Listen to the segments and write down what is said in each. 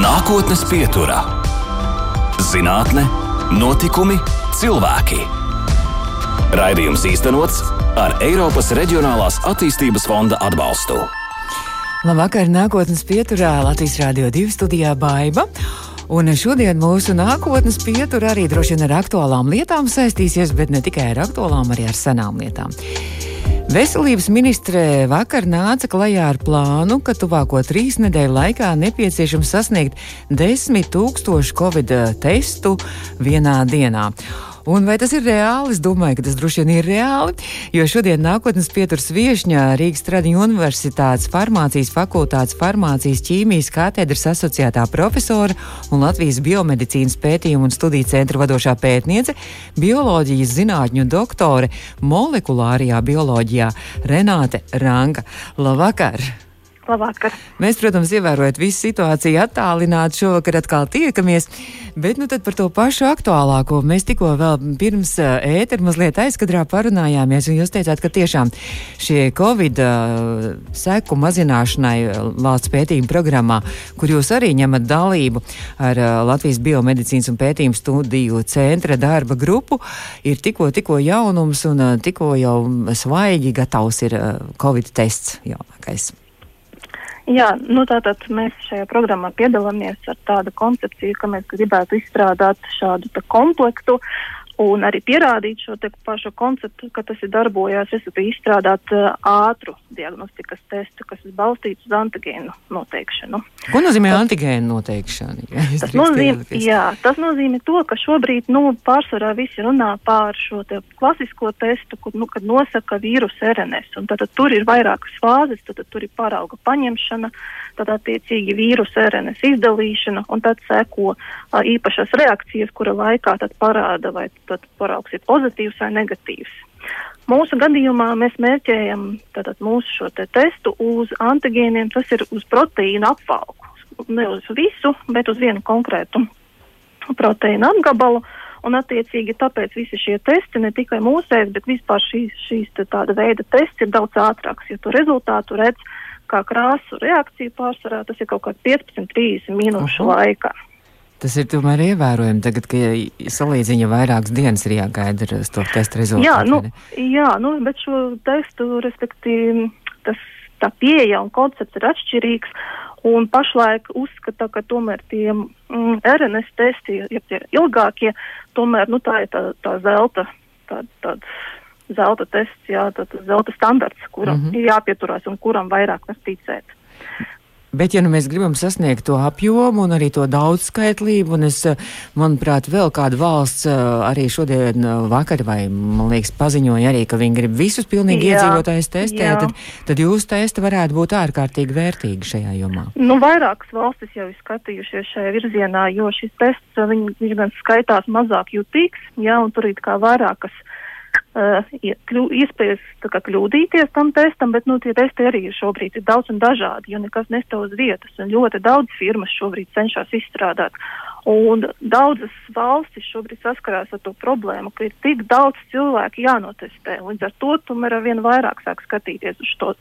Nākotnes pieturā - zinātne, notikumi, cilvēki. Raidījums īstenots ar Eiropas Reģionālās attīstības fonda atbalstu. Labvakar, nākotnes pieturā Latvijas Rādio 2 studijā Baiva. Un šodien mūsu nākotnes pietura arī droši vien ar aktuālām lietām saistīsies, bet ne tikai ar aktuālām, arī ar senām lietām. Veselības ministre vakar nāca klajā ar plānu, ka tuvāko trīs nedēļu laikā nepieciešams sasniegt desmit tūkstošu covid testu vienā dienā. Un vai tas ir reāli? Es domāju, ka tas droši vien ir reāli, jo šodien nākotnes pieturs viešņā Rīgas Tradiņu Universitātes farmācijas fakultātes farmācijas ķīmijas katedras asociētā profesora un Latvijas biomedicīnas pētījumu un studiju centra vadošā pētniece, bioloģijas zinātņu doktore molekulārajā bioloģijā Renāte Ranka. Labvakar! Labvakar. Mēs, protams, ievērojot visu situāciju, attālināti šovakar atkal tiekamies, bet nu par to pašu aktuālāko. Mēs tikko vēl pirms ētera mazliet aizkadrā parunājāmies, un jūs teicāt, ka tiešām šie Covid uh, seku mazināšanai valsts pētījuma programmā, kur jūs arī ņemat dalību ar uh, Latvijas biomedicīnas un pētījumu studiju centra darba grupu, ir tikko, tikko jaunums un uh, tikko jau svaigi gatavs ir Covid tests jaunākais. Jā, nu tātad mēs šajā programmā piedalāmies ar tādu koncepciju, ka mēs gribētu izstrādāt šādu komplektu un arī pierādīt šo pašu konceptu, ka tas ir darbojās, respektīvi izstrādāt uh, ātru diagnostikas testu, kas ir balstīts uz antigēnu noteikšanu. Ko nozīmē tas, antigēnu noteikšana? Ja, tas, nozīmē, jā, tas nozīmē to, ka šobrīd nu, pārsvarā visi runā pār šo te klasisko testu, kur, nu, kad nosaka vīrusu RNS. Un tad, tad tur ir vairākas fāzes, tad, tad tur ir parauga paņemšana, tad attiecīgi vīrusu RNS izdalīšana, un tad seko uh, īpašas reakcijas, kura laikā parāda, vai tad paraugs ir pozitīvs vai negatīvs. Mūsu gadījumā mēs mērķējam tātad, mūsu šo te testu uz antigēniem, tas ir uz proteīnu apvalku. Ne uz visu, bet uz vienu konkrētu proteīnu apgabalu. Un, attiecīgi, tāpēc visi šie testi, ne tikai mūsēs, bet vispār šīs, šīs tāda veida tests ir daudz ātrāks, jo to rezultātu redz kā krāsu reakciju pārsvarā, tas ir kaut kā 15-30 minūšu Aha. laikā. Tas ir tomēr ievērojami, tagad, kad salīdzina vairākas dienas ir jāgaida ar to testu rezultātu. Jā, nu, jā, nu, bet šo testu, respektīvi, tas tā pieeja un koncepts ir atšķirīgs. Un pašlaik uzskata, ka tomēr tie mm, RNS testi, ja tie ilgākie, tomēr, nu, tā ir tā, tā zelta, tā, tāds zelta tests, jā, tad zelta standarts, kuram mm -hmm. ir jāpieturās un kuram vairāk var ticēt. Bet, ja nu mēs gribam sasniegt to apjomu un arī to daudzskaitlību, un es, manuprāt, vēl kāda valsts arī šodien vakar vai, man liekas, paziņoja arī, ka viņi grib visus pilnīgi jā, iedzīvotājus testēt, jā. tad, tad jūsu testi varētu būt ārkārtīgi vērtīgi šajā jomā. Nu, vairākas valstis jau ir skatījušies šajā virzienā, jo šis tests, viņš, viņš gan skaitās mazāk jutīgs, jā, un tur ir kā vairākas uh, kļu, iespējas kā, kļūdīties tam testam, bet nu, tie testi arī šobrīd ir daudz un dažādi, jo nekas nestāv uz vietas. Ļoti daudz firmas šobrīd cenšas izstrādāt. Un daudzas valstis šobrīd saskarās ar to problēmu, ka ir tik daudz cilvēku jānotestē. Līdz ar to tomēr ar vien vairāk sāk skatīties uz, to,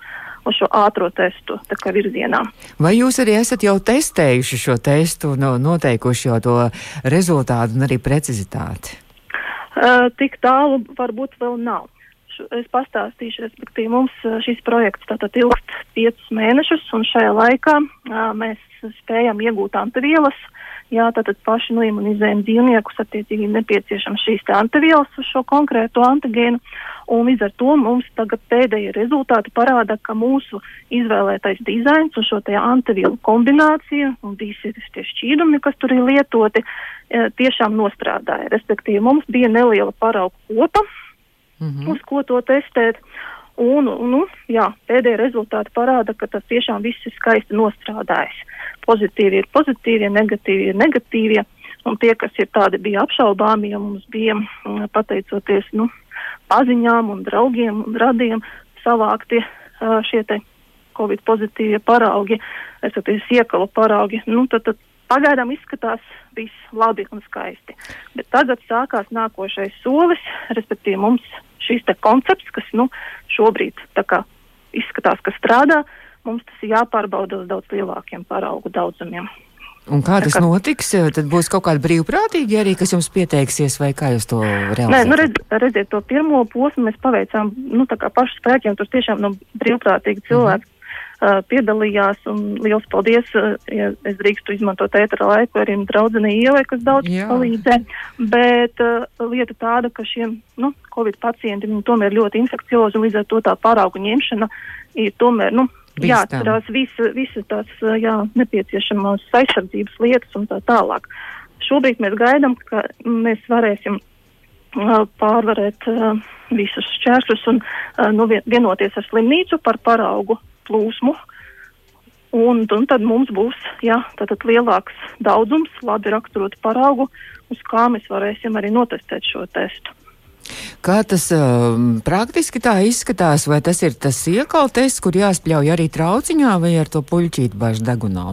uz šo ātro testu virzienā. Vai jūs arī esat jau testējuši šo testu, no, noteikuši jau to rezultātu un arī precizitāti? Uh, tik tālu varbūt vēl nav. Es pastāstīšu, respektīvi, mums šis projekts tātad ilgst piecus mēnešus, un šajā laikā uh, mēs spējam iegūt antivielas. Jā, tātad paši noimunizējam dzīvniekus, attiecīgi nepieciešams šīs antivielas uz šo konkrēto antigēnu, un līdz ar to mums tagad pēdējie rezultāti parāda, ka mūsu izvēlētais dizains un šo te antivielu kombinācija un visi tie šķīdumi, kas tur ir lietoti, E, tiešām nostrādāja. Respektīvi, mums bija neliela parauga kopa, mm -hmm. uz ko to testēt. Un, nu, jā, pēdējie rezultāti parāda, ka tas tiešām viss ir skaisti nostrādājis. Pozitīvi ir pozitīvie, negatīvi ir negatīvie. Un tie, kas ir tādi, bija apšaubāmi, jo mums bija, mm, pateicoties nu, paziņām un draugiem un radiem, savākti šie te covid pozitīvie paraugi, respektīvi iekalu paraugi. Nu, tad, tad Pagaidām izskatās viss labi un skaisti. Bet tagad sākās nākošais solis, respektīvi mums šis koncepts, kas nu, šobrīd kā, izskatās, ka strādā, mums tas ir jāpārbauda uz daudz lielākiem paraugu daudzumiem. Un kā tas kā... notiks? Tad būs kaut kādi brīvprātīgi arī, kas jums pieteiksies, vai kā jūs to realizēsiet? Nē, nu redz, redziet, to pirmo posmu mēs paveicām, nu, tā kā pašu spēkiem, tur tiešām, nu, brīvprātīgi cilvēki. Mm -hmm uh, piedalījās. Liels paldies, uh, ja es drīkstu izmantot ētera laiku, arī draudzenei Ievai, kas daudz Jā. palīdzē. Bet uh, lieta tāda, ka šiem nu, Covid pacienti tomēr ļoti infekciozi, līdz ar to tā paraugu ņemšana ir tomēr. Nu, jāatcerās visas visa tās jā, nepieciešamās aizsardzības lietas un tā tālāk. Šobrīd mēs gaidām, ka mēs varēsim pārvarēt uh, visus šķēršļus un uh, nu, vienoties ar slimnīcu par paraugu plūsmu. Un, un tad mums būs jā, lielāks daudzums, labi raksturotu paraugu, uz kā mēs varēsim arī notestēt šo testu. Kā tas um, praktiski tā izskatās? Vai tas ir tas iekal tests, kur jāspļauj arī trauciņā vai ar to puļķītu bažu degunā?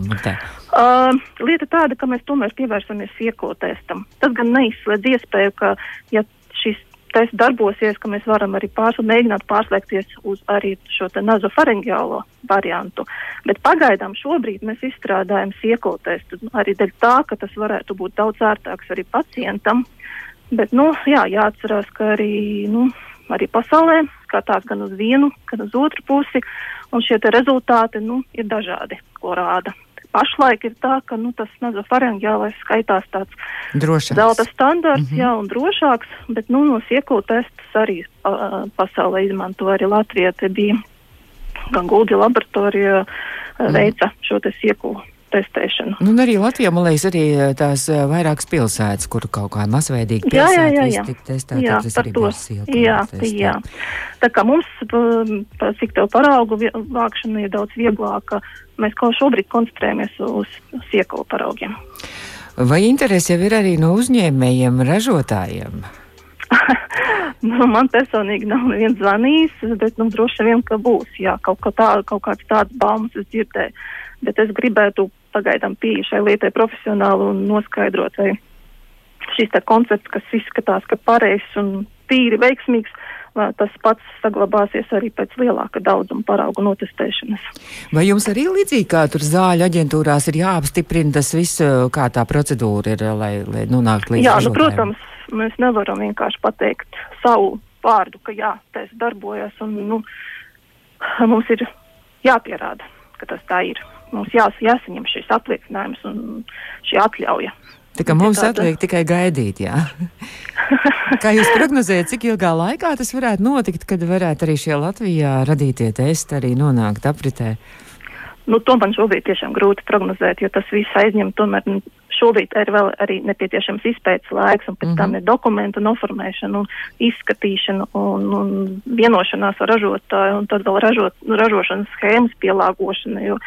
Uh, lieta tāda, ka mēs tomēr pievērsamies iekal testam. Tas gan neizslēdz iespēju, ka, ja šis tests darbosies, ka mēs varam arī pārs, mēģināt pārslēgties uz arī šo nazofaringiālo variantu. Bet pagaidām šobrīd mēs izstrādājam iekal testu arī dēļ tā, ka tas varētu būt daudz ērtāks arī pacientam. Bet, nu, jā, jāatcerās, ka arī, nu, arī pasaulē skatās gan uz vienu, gan uz otru pusi, un šie rezultāti nu, ir dažādi, ko rāda. Pašlaik ir tā, ka nu, tas nazofaringiālais skaitās tāds drošāks. zelta standarts, mm -hmm. jā, un drošāks, bet nu, no sieku testus arī uh, pasaulē izmanto arī Latvijā. Te bija gan Guldi laboratorija uh, veica šo te sieku testēšanu. Nu, arī Latvijā, man liekas, arī eh, tās eh, vairākas pilsētas, kur kaut kā masveidīgi jā, jā, jā, jā. tik testēt, jā, tas arī būs silti. Jā, jā. Tā kā mums, cik tev paraugu vākšana ir daudz vieglāka, mēs kaut šobrīd koncentrējamies uz siekalu paraugiem. Vai interesi jau ir arī no uzņēmējiem, ražotājiem? nu, man personīgi nav neviens zvanījis, bet nu, droši vien, ka būs. Jā, kaut, kā tā, kaut kāds tāds baumas es dzirdēju bet es gribētu pagaidām pieeja šai lietai profesionāli un noskaidrot, vai šis koncepts, kas izskatās, ka pareizs un tīri veiksmīgs, tas pats saglabāsies arī pēc lielāka daudzuma paraugu notestēšanas. Vai jums arī līdzīgi kā tur zāļu aģentūrās ir jāapstiprina tas viss, kā tā procedūra ir, lai, lai nonāktu līdz? Jā, nu, protams, mēs nevaram vienkārši pateikt savu vārdu, ka jā, tas darbojas un, nu, mums ir jāpierāda, ka tas tā ir mums jās, jāsaņem šis apliecinājums un šī atļauja. Tā kā mums tāda... atliek tikai gaidīt, jā. Kā jūs prognozējat, cik ilgā laikā tas varētu notikt, kad varētu arī šie Latvijā radītie testi arī nonākt apritē? Nu, to man šobrīd tiešām grūti prognozēt, jo tas viss aizņem tomēr šobrīd ir vēl arī nepieciešams izpētes laiks, un pēc mm -hmm. tam mhm. ir dokumentu noformēšana un izskatīšana un, un vienošanās ar ražotāju, un tad vēl ražot, ražošanas schēmas pielāgošana, jo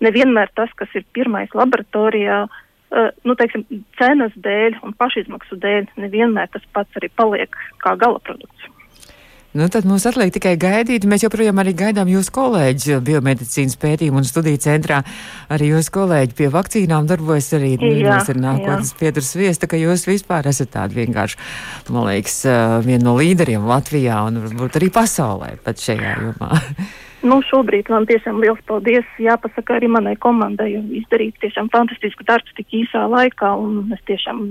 nevienmēr tas, kas ir pirmais laboratorijā, uh, nu, teiksim, cenas dēļ un pašizmaksu dēļ, nevienmēr tas pats arī paliek kā gala produkts. Nu, tad mums atliek tikai gaidīt. Mēs joprojām arī gaidām jūsu kolēģi biomedicīnas pētījumu un studiju centrā. Arī jūsu kolēģi pie vakcīnām darbojas arī jūs ir nākotnes pieturs viesta, ka jūs vispār esat tādi vienkārši, man liekas, viena no līderiem Latvijā un varbūt arī pasaulē pat šajā jomā. Nu, šobrīd man tiešām liels paldies jāpasaka arī manai komandai, jo izdarīt tiešām fantastisku darbu tik īsā laikā, un mēs tiešām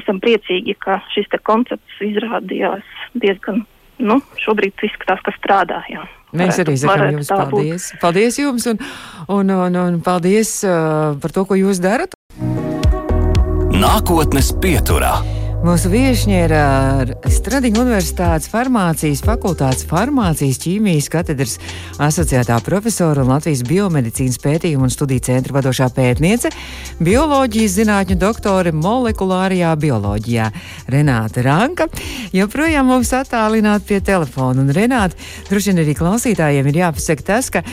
esam priecīgi, ka šis koncepts izrādījās diezgan nu, šobrīd izskatās, ka strādā. Jā. Mēs arī sakām jums paldies. Būt. Paldies jums un, un, un, un paldies uh, par to, ko jūs darat. Nākotnes pieturā. Mūsu viesiņa ir Stradiņa Universitātes farmācijas fakultātes farmācijas ķīmijas katedras asociētā profesora un Latvijas biomedicīnas pētījuma un studiju centra vadošā pētniece, bioloģijas zinātņu doktore molekulārajā bioloģijā Renāta Ranka. Joprojām mums attālināt pie telefona. Un Renāta, droši vien arī klausītājiem ir jāpasaka tas, ka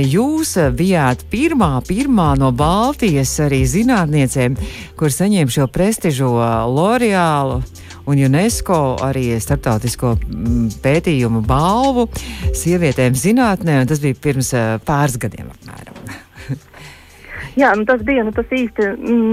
jūs bijāt pirmā, pirmā no Baltijas arī zinātniecēm, kur saņēma šo prestižo L'Oreal Mondiālu un UNESCO arī starptautisko mm, pētījumu balvu sievietēm zinātnē, un tas bija pirms pāris gadiem apmēram. Jā, nu tas bija, nu tas īsti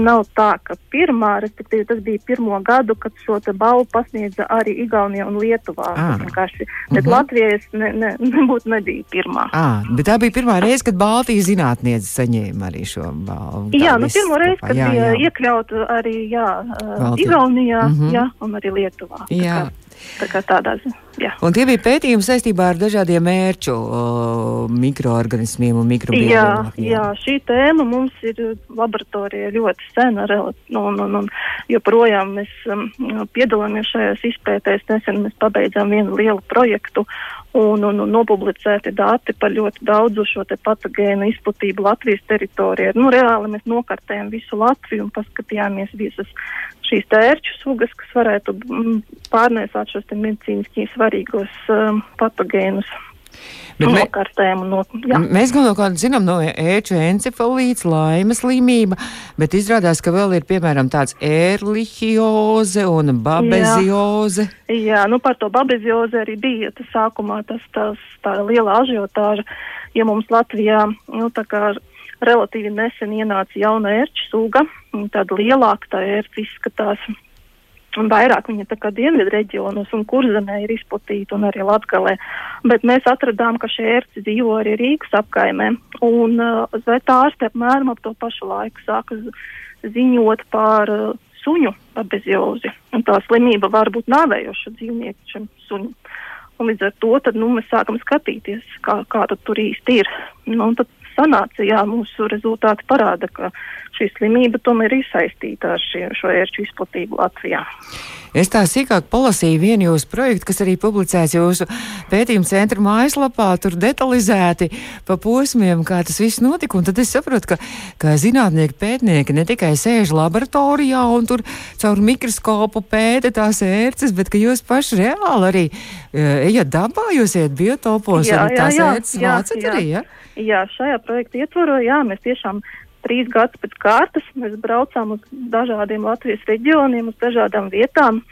nav tā, ka pirmā, respektīvi tas bija pirmo gadu, kad šo te balvu pasniedza arī Igaunija un Lietuvā. Ah. Vienkārši, bet Mhm. Latvijas ne, ne, nebūtu nebija pirmā. À, bet tā bija pirmā reize, kad Baltijas zinātniece saņēma arī šo balvu. Tā Jā, nu pirmo reizi, kad jā, bija jā. iekļauta arī, jā, uh, Baltija. Igaunijā, Mhm. jā, un arī Lietuvā. Tā Jā. kā- Tā kā tādā ziņā, jā. Un tie bija pētījumi saistībā ar dažādiem mērķu o, mikroorganismiem un Jā, mikrobioloģiem. jā, šī tēma mums ir laboratorijā ļoti sena, un, un, un joprojām mēs um, piedalāmies šajās izpētēs. Nesen mēs pabeidzām vienu lielu projektu un, un, un nopublicēti dati par ļoti daudzu šo patogēnu izplatību Latvijas teritorijā. Nu, reāli mēs nokartējam visu Latviju un paskatījāmies visas šīs tērču sugas, kas varētu mm, pārnēsāt šos medicīniski svarīgos um, patogēnus. Bet Nokartējam un no, jā. Mēs galvenokārt zinām no ēču encefalīts, laimes slimība, bet izrādās, ka vēl ir piemēram tāds ērlihioze un babezioze. Jā, nu par to babeziozi arī bija tas sākumā tas, tas tā liela ažiotāža, ja mums Latvijā, nu tā kā relatīvi nesen ienāca jauna ērču suga, tāda lielāka tā ērts izskatās. Un vairāk viņa tā kā dienvidu reģionos un kurzemē ir izplatīta un arī Latgalē. Bet mēs atradām, ka šie ērci dzīvo arī Rīgas apkaimē. Un uh, zveta ārste apmēram ap to pašu laiku sāka ziņot par uh, suņu abeziozi. Un tā slimība var būt nāvējoša dzīvnieku šim suņam. Un līdz ar to tad, nu, mēs sākam skatīties, kā, kā tur īsti ir. Nu, tad sanāca, jā, mūsu rezultāti parāda, ka šī slimība tomēr ir saistīta ar šie, šo ērču izplatību Latvijā. Es tā sīkāk palasīju vienu jūsu projektu, kas arī publicēts jūsu pētījuma centra mājaslapā, tur detalizēti pa posmiem, kā tas viss notika. Un tad es saprotu, ka, ka zinātnieki, pētnieki ne tikai sēž laboratorijā un tur caur mikroskopu pēta tās ērces, bet ka jūs paši reāli arī eh, ejat dabā, jūs ejat biotopos Jā, jā, tās jā, vācat arī, ja? Jā, šajā projekta ietvaros, jā, mēs tiešām trīs gadus pēc kārtas mēs braucām uz dažādiem Latvijas reģioniem, uz dažādām vietām,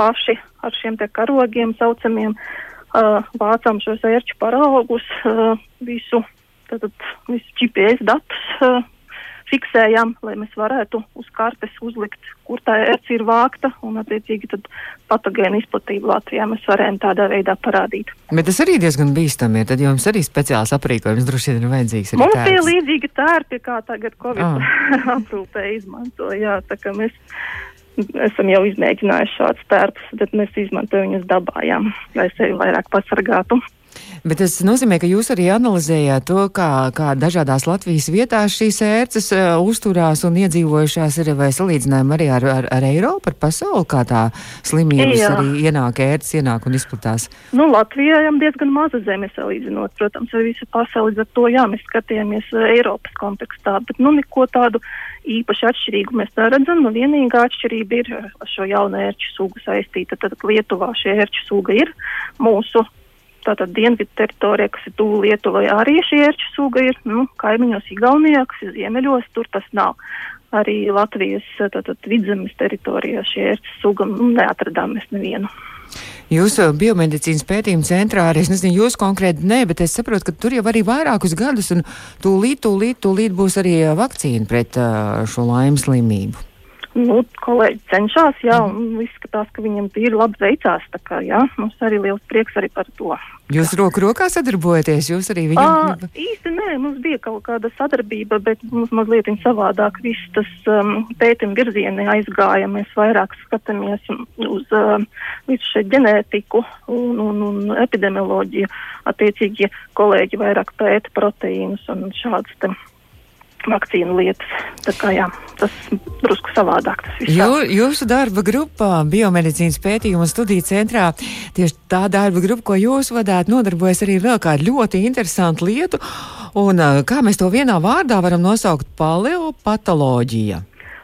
paši ar šiem te karogiem saucamiem, uh, vācām šos ērču paraugus, uh, visu, tātad, visu GPS datus uh, fiksējām, lai mēs varētu uz kartes uzlikt, kur tā ērts ir vākta, un attiecīgi tad patogēnu izplatību Latvijā mēs varējām tādā veidā parādīt. Bet tas arī diezgan bīstami, ja tad jums arī speciāls aprīkojums droši vien ir vajadzīgs. Mums bija tāds. līdzīgi tērpi, kā tagad Covid Ah. aprūpē izmanto. Jā, tā kā mēs esam jau izmēģinājuši šādus tērpus, bet mēs izmantojam viņus dabā, jā, lai sevi vairāk pasargātu. Bet tas nozīmē, ka jūs arī analizējāt to, kā, kā dažādās Latvijas vietās šīs ērces uh, uzturās un iedzīvojušās ir, vai salīdzinājumi arī ar, ar, ar Eiropu, ar pasauli, kā tā slimības Jā. arī ienāk, ērces ienāk un izplatās. Nu, Latvijā jau diezgan maza zeme salīdzinot, protams, ar visu pasauli, līdz ar to, jā, mēs skatījāmies uh, Eiropas kontekstā, bet, nu, neko tādu īpaši atšķirīgu mēs neredzam. Nu, vienīgā atšķirība ir ar šo jaunu ērču sugu saistīta. Tad Lietuvā šī ērču suga ir mūsu tātad dienvidu teritorijā, kas ir tuvu Lietuvai, arī šī ērču suga ir, nu, kaimiņos Igaunijā, kas ir ziemeļos, tur tas nav. Arī Latvijas tātad vidzemes teritorijā šī ērču suga nu, neatradām mēs nevienu. Jūsu biomedicīnas pētījuma centrā arī, es nezinu, jūs konkrēti nē, bet es saprotu, ka tur jau arī vairākus gadus un tūlīt, tūlīt, tūlīt būs arī ā, vakcīna pret ā, šo laimes slimību. Nu, kolēģi cenšas, jā, un izskatās, ka viņam tīri labi veicās. Tā kā, jā, mums arī liels prieks arī par to. Jūs roku rokā sadarbojaties, jūs arī viņam. īsti nē, mums bija kaut kāda sadarbība, bet mums mazliet savādāk viss tas um, pētījuma virzieni aizgāja. Mēs vairāk skatāmies uz um, visu šo ģenētiku un, un, un epidemioloģiju. Attiecīgi kolēģi vairāk pēta proteīnus un šādas vakcīnu lietas. Tā kā jā, tas drusku savādāk tas. Jū, jūsu darba grupā, biomedicīnas pētījuma studiju centrā, tieši tā darba grupa, ko jūs vadāt, nodarbojas arī vēl kādu ļoti interesantu lietu. Un, kā mēs to vienā vārdā varam nosaukt - paleopatoloģija.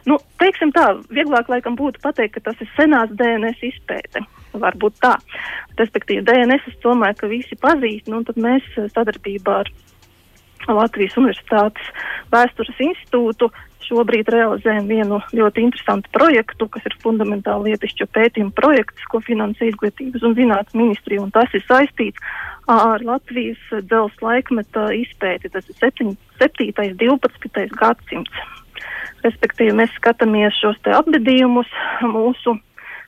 Nu, teiksim tā, vieglāk laikam būtu pateikt, ka tas ir senās DNS izpēte. Varbūt tā. Respektīvi, DNS es domāju, ka visi pazīst, nu, tad mēs sadarbībā ar Latvijas Universitātes vēstures institūtu šobrīd realizējam vienu ļoti interesantu projektu, kas ir fundamentāli lietišķo pētījumu projekts, ko finansē izglītības un zinātnes ministrija, un tas ir saistīts ar Latvijas dzelzs laikmeta izpēti. Tas ir 7, 7. 12. gadsimts. Respektīvi, mēs skatāmies šos te apbedījumus. Mūsu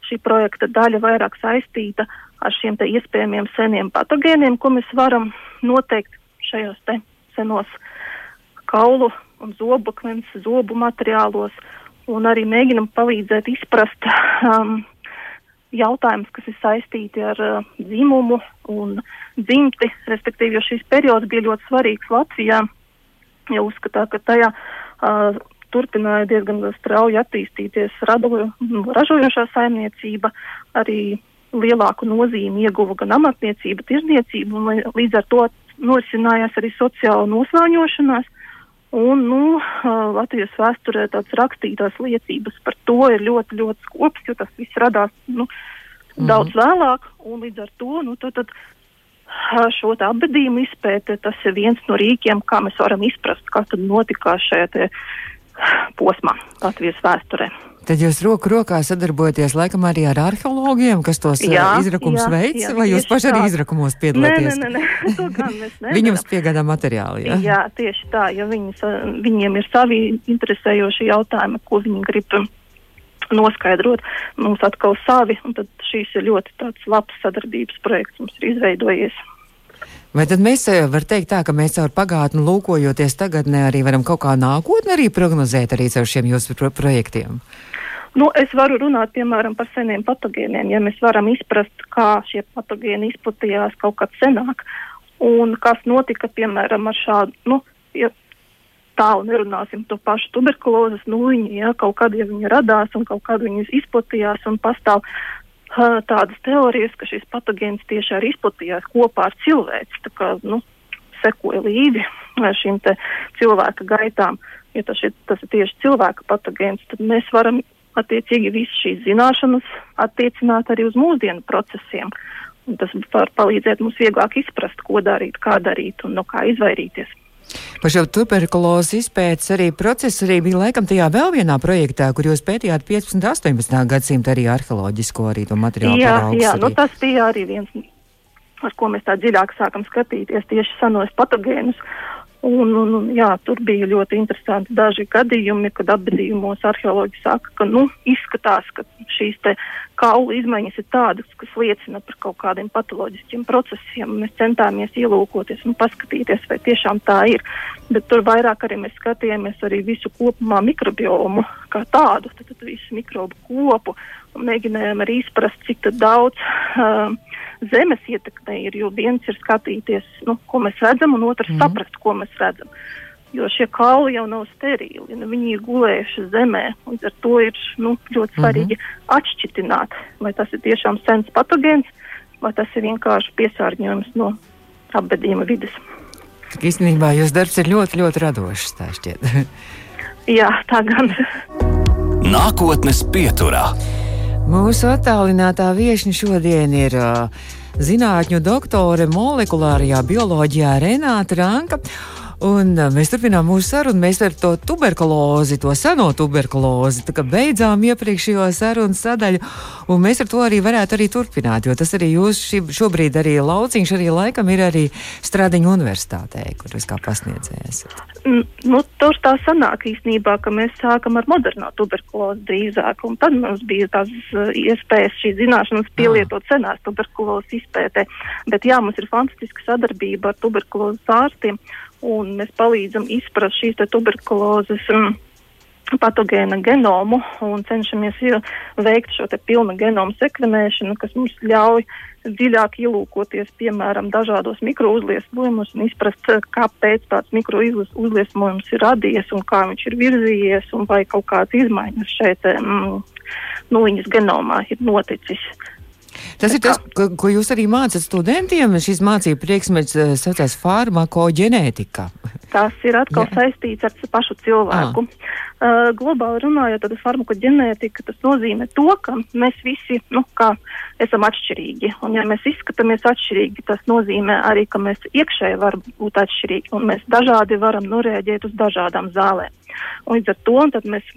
šī projekta daļa vairāk saistīta ar šiem te iespējamiem seniem patogēniem, ko mēs varam noteikt šajos te senos kaulu un zobakmens, zobu materiālos, un arī mēģinam palīdzēt izprast um, jautājumus, kas ir saistīti ar uh, dzimumu un dzimti, respektīvi, jo šis periods bija ļoti svarīgs Latvijā, jo uzskatā, ka tajā uh, turpināja diezgan strauji attīstīties radoju, ražojošā saimniecība, arī lielāku nozīmi ieguva gan amatniecība, tirzniecība, un līdz ar to norisinājās arī sociāla noslāņošanās. Un, nu, Latvijas vēsturē tāds rakstītās liecības par to ir ļoti, ļoti skops, jo tas viss radās nu, -hmm. daudz vēlāk, un līdz ar to, nu, tad, tad šo apbedījumu izpēte, tas ir viens no rīkiem, kā mēs varam izprast, kas notikās šajā posmā Latvijas vēsturē. Tad jūs roku rokā sadarbojaties laikam arī ar arheologiem, kas tos jā, izrakums jā, veids, jā, vai jūs paši arī izrakumos piedalāties? Nē, nē, nē, to gan mēs nevaram. Viņi jums piegādā materiāli, jā? Jā, tieši tā, jo viņas, viņiem ir savi interesējoši jautājumi, ko viņi grib noskaidrot. Mums atkal savi, un tad šīs ir ļoti tāds labs sadarbības projekts mums ir izveidojies. Vai tad mēs varam teikt tā, ka mēs caur pagātni lūkojoties tagadnē arī varam kaut kā nākotni arī prognozēt arī caur šiem jūsu pro projektiem? Nu, es varu runāt, piemēram, par seniem patogēniem, ja mēs varam izprast, kā šie patogēni izplatījās kaut kad senāk, un kas notika, piemēram, ar šādu, nu, ja tālu nerunāsim to pašu tuberkulozes nūjiņu, ja kaut kad, ja viņi radās un kaut kad viņas izplatījās un pastāv tādas teorijas, ka šis patogēns tieši arī izplatījās kopā ar cilvēci, tā kā, nu, sekoja līdzi šīm te cilvēka gaitām. Ja tas ir, tas ir tieši cilvēka patogēns, tad mēs varam attiecīgi visas šīs zināšanas attiecināt arī uz mūsdienu procesiem. Un tas var palīdzēt mums vieglāk izprast, ko darīt, kā darīt un no kā izvairīties. Par šo tuberkulozes izpētes arī procesu arī bija laikam tajā vēl vienā projektā, kur jūs pētījāt 15. un 18. gadsimta arī arheoloģisko arī to materiālu. Jā, jā nu tas bija arī viens, ar ko mēs tā dziļāk sākam skatīties tieši senos patogēnus. Un, un, un, jā, tur bija ļoti interesanti daži gadījumi, kad apbedījumos arheoloģi saka, ka nu, izskatās, ka šīs kaulu izmaiņas ir tādas, kas liecina par kaut kādiem patoloģiskiem procesiem. Mēs centāmies ielūkoties un paskatīties, vai tiešām tā ir. Bet tur vairāk arī mēs skatījāmies arī visu kopumā mikrobiomu kā tādu, tad, tad visu mikrobu kopu un mēģinājām arī izprast, cik daudz. Uh, zemes ietekme ir, jo viens ir skatīties, nu, ko mēs redzam, un otrs mm. saprast, ko mēs redzam. Jo šie kauli jau nav sterili, nu, viņi ir gulējuši zemē, un ar to ir nu, ļoti svarīgi mm -hmm. atšķitināt, vai tas ir tiešām sens patogēns, vai tas ir vienkārši piesārņojums no apbedījuma vidas. Īstenībā jūsu darbs ir ļoti, ļoti radošs, tā šķiet. Jā, tā gan. Nākotnes pieturā. Mūsu attālinātā viesiņa šodien ir uh, zinātņu doktore molekulārajā bioloģijā Renāta Ranka. Un mēs turpinām mūsu sarunu. Mēs ar to tuberkulozi, to seno tuberkulozi, beidzām iepriekšējo sarunu sadaļu. Un mēs ar to arī varētu arī turpināt, jo tas arī jūs šī, šobrīd arī lauciņš arī laikam ir arī Stradiņu universitātē, kur jūs kā pasniedzējs. Nu, tur tā sanāk īstenībā, ka mēs sākam ar moderno tuberkulozi drīzāk, un tad mums bija tās iespējas šīs zināšanas pielietot ah. senās tuberkulozes izpētē. Bet jā, mums ir fantastiska sadarbība ar tuberkulozes ārstiem un mēs palīdzam izprast šīs tuberkulozes um, patogēna genomu un cenšamies veikt šo pilnu genomu sekvenēšanu, kas mums ļauj dziļāk ielūkoties, piemēram, dažādos mikrouzliesmojumus un izprast, kāpēc tāds mikrouzliesmojums ir radies un kā viņš ir virzījies un vai kaut kādas izmaiņas šeit mm, nuliņas genomā ir noticis. Tas ir tas, ko, ko jūs arī mācāt studentiem. Šis mācību priekšmets uh, saucās farmakoģenētika. Tas ir atkal Jā. saistīts ar pašu cilvēku. À. Uh, globāli runājot, tad farmakoģenētika tas nozīmē to, ka mēs visi nu, esam atšķirīgi. Un, ja mēs izskatāmies atšķirīgi, tas nozīmē arī, ka mēs iekšēji varam būt atšķirīgi un mēs dažādi varam norēģēt uz dažādām zālēm. Un līdz ar to mēs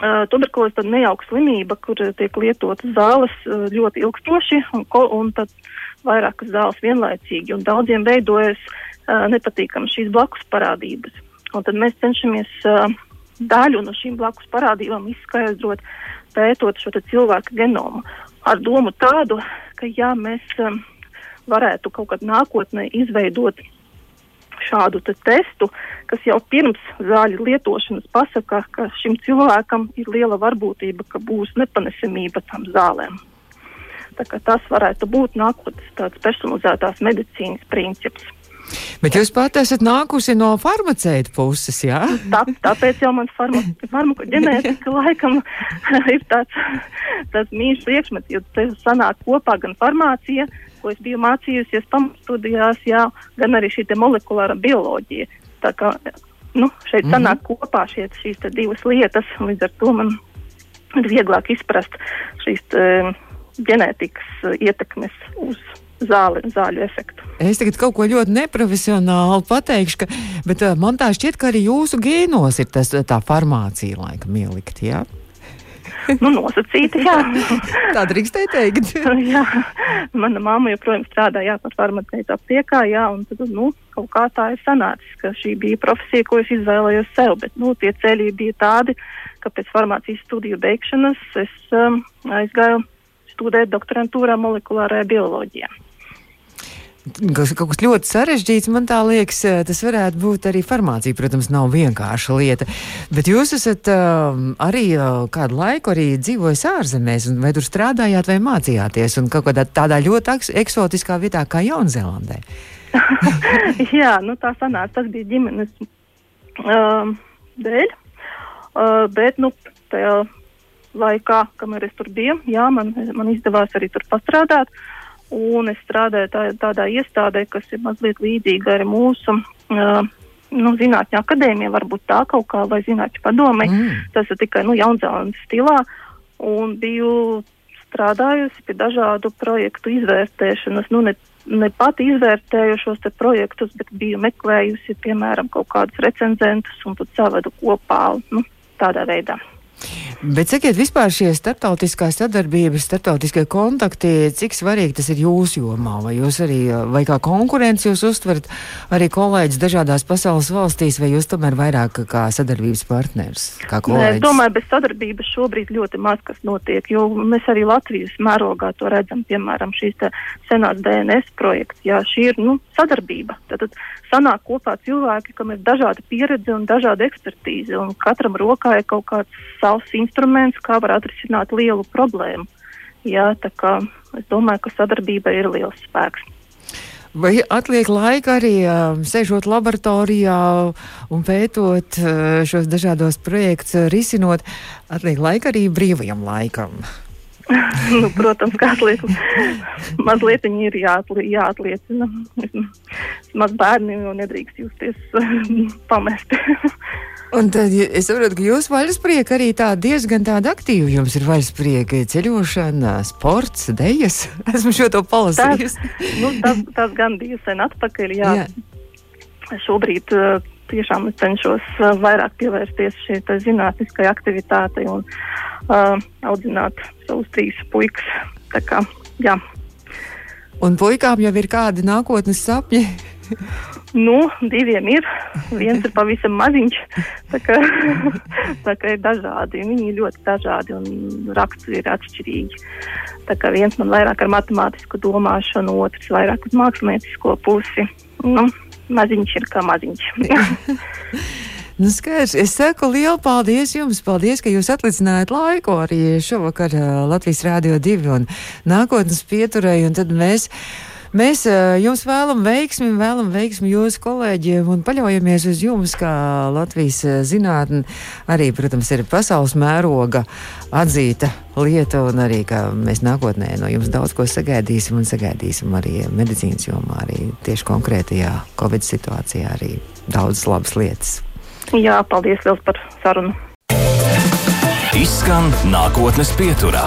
Uh, tuberkuloze ir nejauka slimība, kur tiek lietotas zāles uh, ļoti ilgstoši un, ko, un tad vairākas zāles vienlaicīgi. Daudziem veidojas uh, nepatīkamas šīs blakus parādības. Un tad mēs cenšamies daļu no šīm blakus parādībām izskaidrot, pētot šo cilvēku genomu. Ar domu tādu, ka ja mēs um, varētu kaut kad nākotnē izveidot šādu te testu, kas jau pirms zāļu lietošanas pasaka, ka šim cilvēkam ir liela varbūtība, ka būs nepanesamība tam zālēm. Tas varētu būt nākotnes tāds personalizētās medicīnas princips. Bet jūs pat esat nākusi no farmaceita puses, jā? Tā, tāpēc jau man farma, farmakoģenētika laikam ir tāds, tāds mīļš priekšmets, jo te sanāk kopā gan farmācija, ko es biju mācījusies pamatstudijās, jā, gan arī šī molekulāra bioloģija. Tā kā, nu, šeit mm -hmm. sanāk kopā šie, šīs divas lietas, un līdz ar to man ir vieglāk izprast šīs te, ģenētikas ietekmes uz zāli, zāļu efektu. Es tagad kaut ko ļoti neprofesionāli pateikšu, ka, bet uh, man tā šķiet, ka arī jūsu gēnos ir tas, tā farmācija laikam ielikt, jā? Nu, nosacīti, tā drīkstēja teikt. jā, mana mamma joprojām strādā, jā, par farmaceitu aptiekā, jā, un tad, nu, kaut kā tā ir sanācis, ka šī bija profesija, ko es izvēlējos sev, bet, nu, tie ceļi bija tādi, ka pēc farmācijas studiju beigšanas es um, aizgāju studēt doktorantūrā molekulārajā bioloģijā kaut kas ļoti sarežģīts. Man tā liekas, eh, tas varētu būt arī farmācija. Protams, nav vienkārša lieta. Bet jūs esat uh, arī uh, kādu laiku dzīvojis ārzemēs, vai tur strādājāt vai mācījāties, un kaut kādā tādā ļoti eksotiskā vietā kā Jaunzēlandē. jā, nu tā sanāca. Tas bija ģimenes uh, dēļ. Uh, bet, nu, tajā laikā, kamēr es tur biju, jā, man, man izdevās arī tur pastrādāt. Uh, un es strādāju tā, tādā iestādē, kas ir mazliet līdzīga arī mūsu. Uh, Nu, zinātņu akadēmija, varbūt tā kaut kā, vai zinātņu padome. Mm. Tas ir tikai nu, Jaunzēlandes stilā. Un biju strādājusi pie dažādu projektu izvērtēšanas. Nu, ne, ne pati izvērtēju šos projektus, bet biju meklējusi, piemēram, kaut kādus recenzentus un tad savedu kopā nu, tādā veidā. Bet sakiet, vispār šie starptautiskā sadarbības, starptautiskie kontakti, cik svarīgi tas ir jūsu jomā? Vai jūs arī, vai kā konkurence jūs uztverat arī kolēģis dažādās pasaules valstīs, vai jūs tomēr vairāk kā sadarbības partners? Kā Nē, es domāju, bez sadarbības šobrīd ļoti maz kas notiek, jo mēs arī Latvijas mērogā to redzam, piemēram, šīs senās DNS projekts. Jā, šī ir, nu, sadarbība. Tad sanāk kopā cilvēki, kam ir dažāda pieredze un dažāda ekspertīze, un katram rokā ir kaut kāds savs instruments instruments, kā var atrisināt lielu problēmu. Jā, tā kā es domāju, ka sadarbība ir liels spēks. Vai atliek laika arī uh, sēžot laboratorijā un pētot uh, šos dažādos projektus, risinot, atliek laika arī brīvajam laikam? nu, protams, kā atliek, mazliet viņi ir jāatli, jāatliecina. Maz bērni jau nedrīkst justies pamesti. Un tad es saprotu, ka jūs vaļasprieka arī tā diezgan tāda aktīva. Jums ir vaļasprieka ceļošana, sports, dejas. Esmu šo to palasījis. Tas, nu, tas, tas gan bija sen atpakaļ, jā. jā. Šobrīd uh, tiešām es cenšos uh, vairāk pievērsties šai zinātniskai aktivitātei un uh, audzināt savus trīs puikas. Tā kā, jā. Un puikām jau ir kādi nākotnes sapņi? Nu, diviem ir. Viens ir pavisam maziņš. Tā kā, tā kā ir dažādi. Viņi ir ļoti dažādi un raksturi ir atšķirīgi. Tā kā viens man vairāk ar matemātisku domāšanu, otrs vairāk uz māksliniecisko pusi. Nu, maziņš ir kā maziņš. Nu, skaidrs. Es saku lielu paldies jums. Paldies, ka jūs atlicinājāt laiku arī šovakar Latvijas Rādio 2 un nākotnes pieturēju. Un tad mēs Mēs jums vēlam veiksmi, vēlam veiksmi jūsu kolēģiem un paļaujamies uz jums, kā Latvijas zinātne. Arī, protams, ir pasaules mēroga atzīta lieta, un arī mēs nākotnē no jums daudz ko sagaidīsim un sagaidīsim arī medicīnas jomā, arī tieši konkrētajā Covid situācijā arī daudzas labas lietas. Jā, paldies liels par sarunu. Izskan nākotnes pieturā.